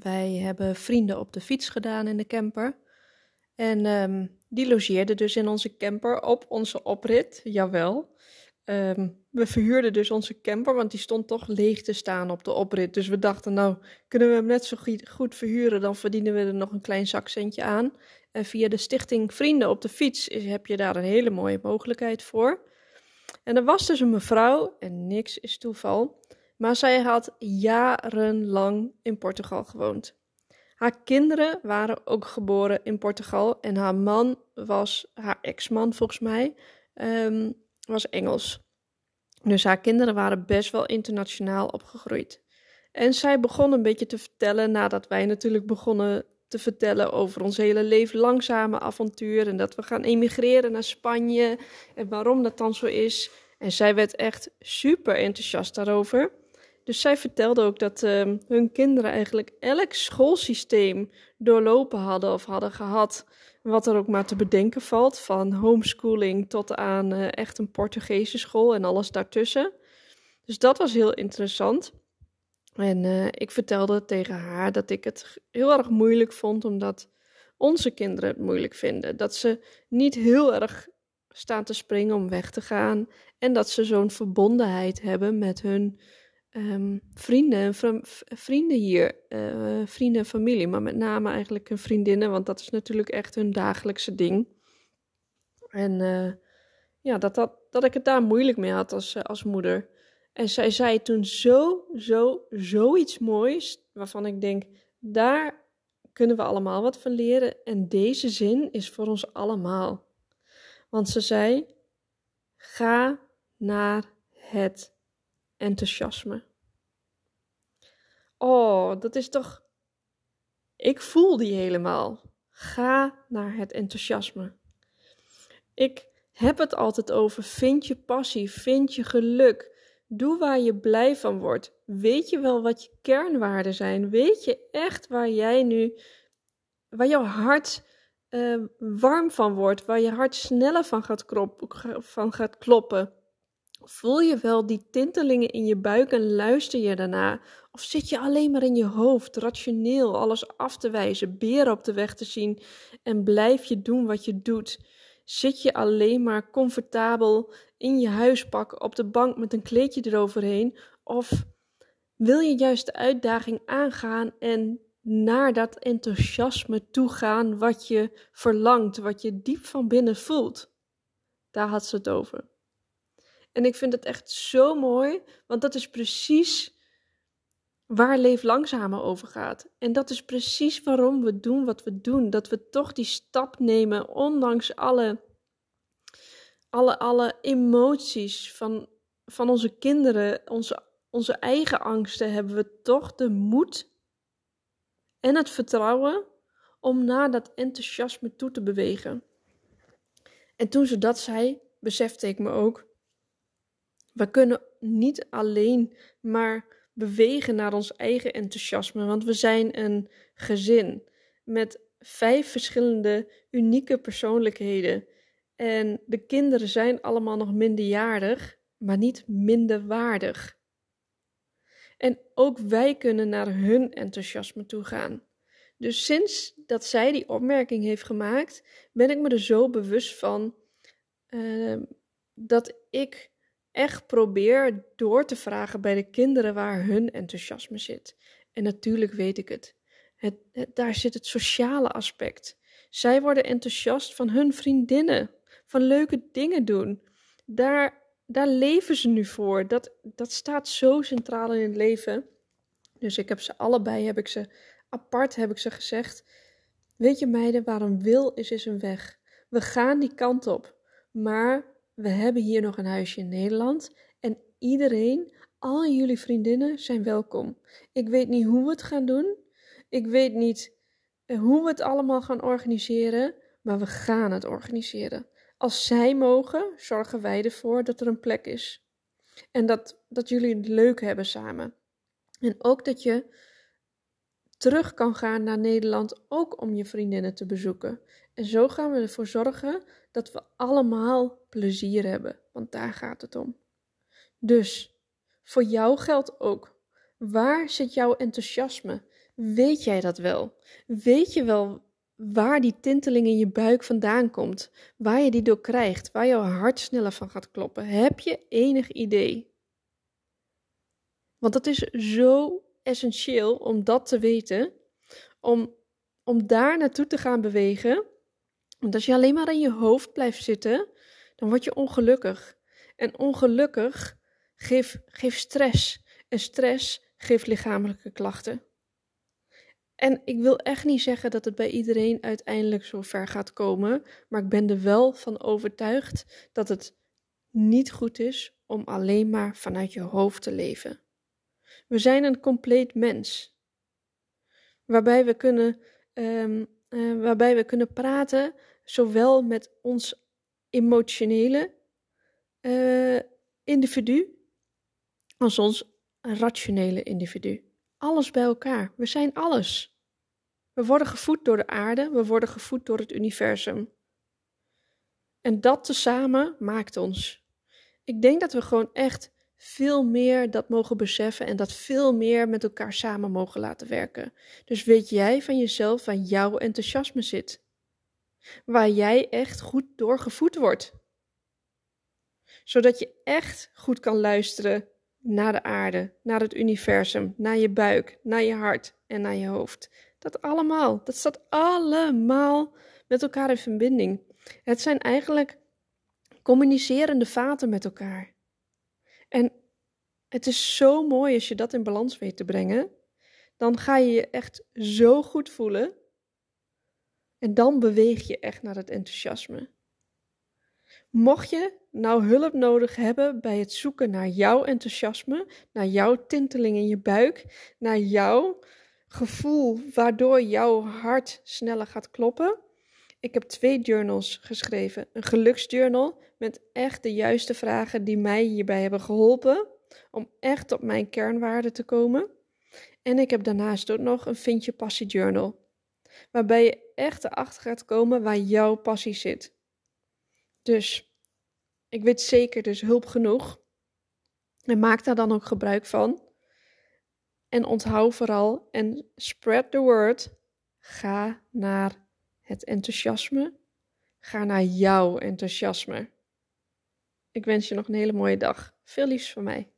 wij hebben vrienden op de fiets gedaan in de camper. En ehm, die logeerden dus in onze camper op onze oprit, jawel. Ehm, we verhuurden dus onze camper, want die stond toch leeg te staan op de oprit. Dus we dachten, nou, kunnen we hem net zo goed verhuren, dan verdienen we er nog een klein zakcentje aan. En via de stichting Vrienden op de Fiets heb je daar een hele mooie mogelijkheid voor. En er was dus een mevrouw, en niks is toeval, maar zij had jarenlang in Portugal gewoond. Haar kinderen waren ook geboren in Portugal en haar man was, haar ex-man volgens mij, ehm, was Engels. Dus haar kinderen waren best wel internationaal opgegroeid. En zij begon een beetje te vertellen nadat wij natuurlijk begonnen te vertellen over ons hele leven langzame avontuur en dat we gaan emigreren naar Spanje en waarom dat dan zo is. En zij werd echt super enthousiast daarover. Dus zij vertelde ook dat uh, hun kinderen eigenlijk elk schoolsysteem doorlopen hadden of hadden gehad. Wat er ook maar te bedenken valt, van homeschooling tot aan uh, echt een Portugese school en alles daartussen. Dus dat was heel interessant. En uh, ik vertelde tegen haar dat ik het heel erg moeilijk vond, omdat onze kinderen het moeilijk vinden. Dat ze niet heel erg staan te springen om weg te gaan. En dat ze zo'n verbondenheid hebben met hun um, vrienden, vrienden hier, uh, vrienden en familie, maar met name eigenlijk hun vriendinnen, want dat is natuurlijk echt hun dagelijkse ding. En uh, ja, dat, dat, dat ik het daar moeilijk mee had als, uh, als moeder. En zij zei toen zo, zo, zoiets moois, waarvan ik denk, daar kunnen we allemaal wat van leren. En deze zin is voor ons allemaal. Want ze zei: ga naar het enthousiasme. Oh, dat is toch. Ik voel die helemaal. Ga naar het enthousiasme. Ik heb het altijd over. Vind je passie, vind je geluk. Doe waar je blij van wordt. Weet je wel wat je kernwaarden zijn? Weet je echt waar jij nu, waar jouw hart uh, warm van wordt, waar je hart sneller van gaat, krop, van gaat kloppen? Voel je wel die tintelingen in je buik en luister je daarna? Of zit je alleen maar in je hoofd, rationeel, alles af te wijzen, beren op de weg te zien en blijf je doen wat je doet? Zit je alleen maar comfortabel in je huispak op de bank met een kleedje eroverheen? Of wil je juist de uitdaging aangaan en naar dat enthousiasme toe gaan wat je verlangt, wat je diep van binnen voelt? Daar had ze het over. En ik vind het echt zo mooi, want dat is precies waar Leef Langzamer over gaat. En dat is precies waarom we doen wat we doen. Dat we toch die stap nemen, ondanks alle, alle, alle emoties van, van onze kinderen, onze, onze eigen angsten, hebben we toch de moed en het vertrouwen om naar dat enthousiasme toe te bewegen. En toen ze dat zei, besefte ik me ook we kunnen niet alleen maar bewegen naar ons eigen enthousiasme, want we zijn een gezin met vijf verschillende unieke persoonlijkheden. En de kinderen zijn allemaal nog minderjarig, maar niet minder waardig. En ook wij kunnen naar hun enthousiasme toe gaan. Dus sinds dat zij die opmerking heeft gemaakt, ben ik me er zo bewust van uh, dat ik echt probeer door te vragen bij de kinderen waar hun enthousiasme zit. En natuurlijk weet ik het. het, daar zit het sociale aspect. Zij worden enthousiast van hun vriendinnen, van leuke dingen doen. Daar, daar leven ze nu voor. Dat, dat staat zo centraal in het leven. Dus ik heb ze allebei, heb ik ze apart, heb ik ze gezegd. Weet je meiden, waar een wil is, is een weg. We gaan die kant op. Maar we hebben hier nog een huisje in Nederland en iedereen, al jullie vriendinnen zijn welkom. Ik weet niet hoe we het gaan doen. Ik weet niet en hoe we het allemaal gaan organiseren, maar we gaan het organiseren. Als zij mogen, zorgen wij ervoor dat er een plek is. En dat, dat jullie het leuk hebben samen. En ook dat je terug kan gaan naar Nederland, ook om je vriendinnen te bezoeken. En zo gaan we ervoor zorgen dat we allemaal plezier hebben, want daar gaat het om. Dus voor jou geldt ook. Waar zit jouw enthousiasme? Weet jij dat wel? Weet je wel waar die tinteling in je buik vandaan komt? Waar je die door krijgt? Waar jouw hart sneller van gaat kloppen? Heb je enig idee? Want dat is zo essentieel om dat te weten, om, om daar naartoe te gaan bewegen. Want als je alleen maar in je hoofd blijft zitten, dan word je ongelukkig. En ongelukkig geeft, geeft stress. En stress geeft lichamelijke klachten. En ik wil echt niet zeggen dat het bij iedereen uiteindelijk zo ver gaat komen, maar ik ben er wel van overtuigd dat het niet goed is om alleen maar vanuit je hoofd te leven. We zijn een compleet mens, waarbij we kunnen, um, waarbij we kunnen praten, zowel met ons emotionele uh, individu als ons rationele individu. Alles bij elkaar. We zijn alles. We worden gevoed door de aarde, we worden gevoed door het universum. En dat tezamen maakt ons. Ik denk dat we gewoon echt veel meer dat mogen beseffen en dat veel meer met elkaar samen mogen laten werken. Dus weet jij van jezelf waar jouw enthousiasme zit? Waar jij echt goed doorgevoed wordt. Zodat je echt goed kan luisteren naar de aarde, naar het universum, naar je buik, naar je hart en naar je hoofd. Dat allemaal, dat staat allemaal met elkaar in verbinding. Het zijn eigenlijk communicerende vaten met elkaar. En het is zo mooi als je dat in balans weet te brengen. Dan ga je je echt zo goed voelen. En dan beweeg je echt naar het enthousiasme. Mocht je nou hulp nodig hebben bij het zoeken naar jouw enthousiasme, naar jouw tinteling in je buik, naar jouw gevoel waardoor jouw hart sneller gaat kloppen. Ik heb twee journals geschreven. Een geluksjournal met echt de juiste vragen die mij hierbij hebben geholpen om echt op mijn kernwaarden te komen. En ik heb daarnaast ook nog een Vind je passie journal, waarbij je echt erachter gaat komen waar jouw passie zit. Dus ik weet zeker, dus hulp genoeg. En maak daar dan ook gebruik van. En onthoud vooral en spread the word. Ga naar het enthousiasme. Ga naar jouw enthousiasme. Ik wens je nog een hele mooie dag. Veel liefs van mij.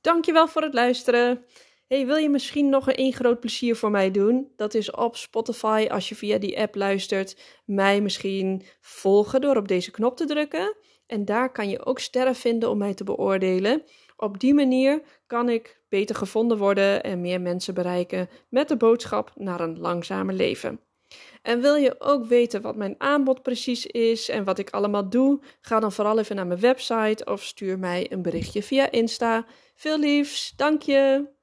Dankjewel voor het luisteren. Hey, wil je misschien nog een groot plezier voor mij doen? Dat is op Spotify, als je via die app luistert, mij misschien volgen door op deze knop te drukken. En daar kan je ook sterren vinden om mij te beoordelen. Op die manier kan ik beter gevonden worden en meer mensen bereiken met de boodschap naar een langzamer leven. En wil je ook weten wat mijn aanbod precies is en wat ik allemaal doe? Ga dan vooral even naar mijn website of stuur mij een berichtje via Insta. Veel liefs, dank je!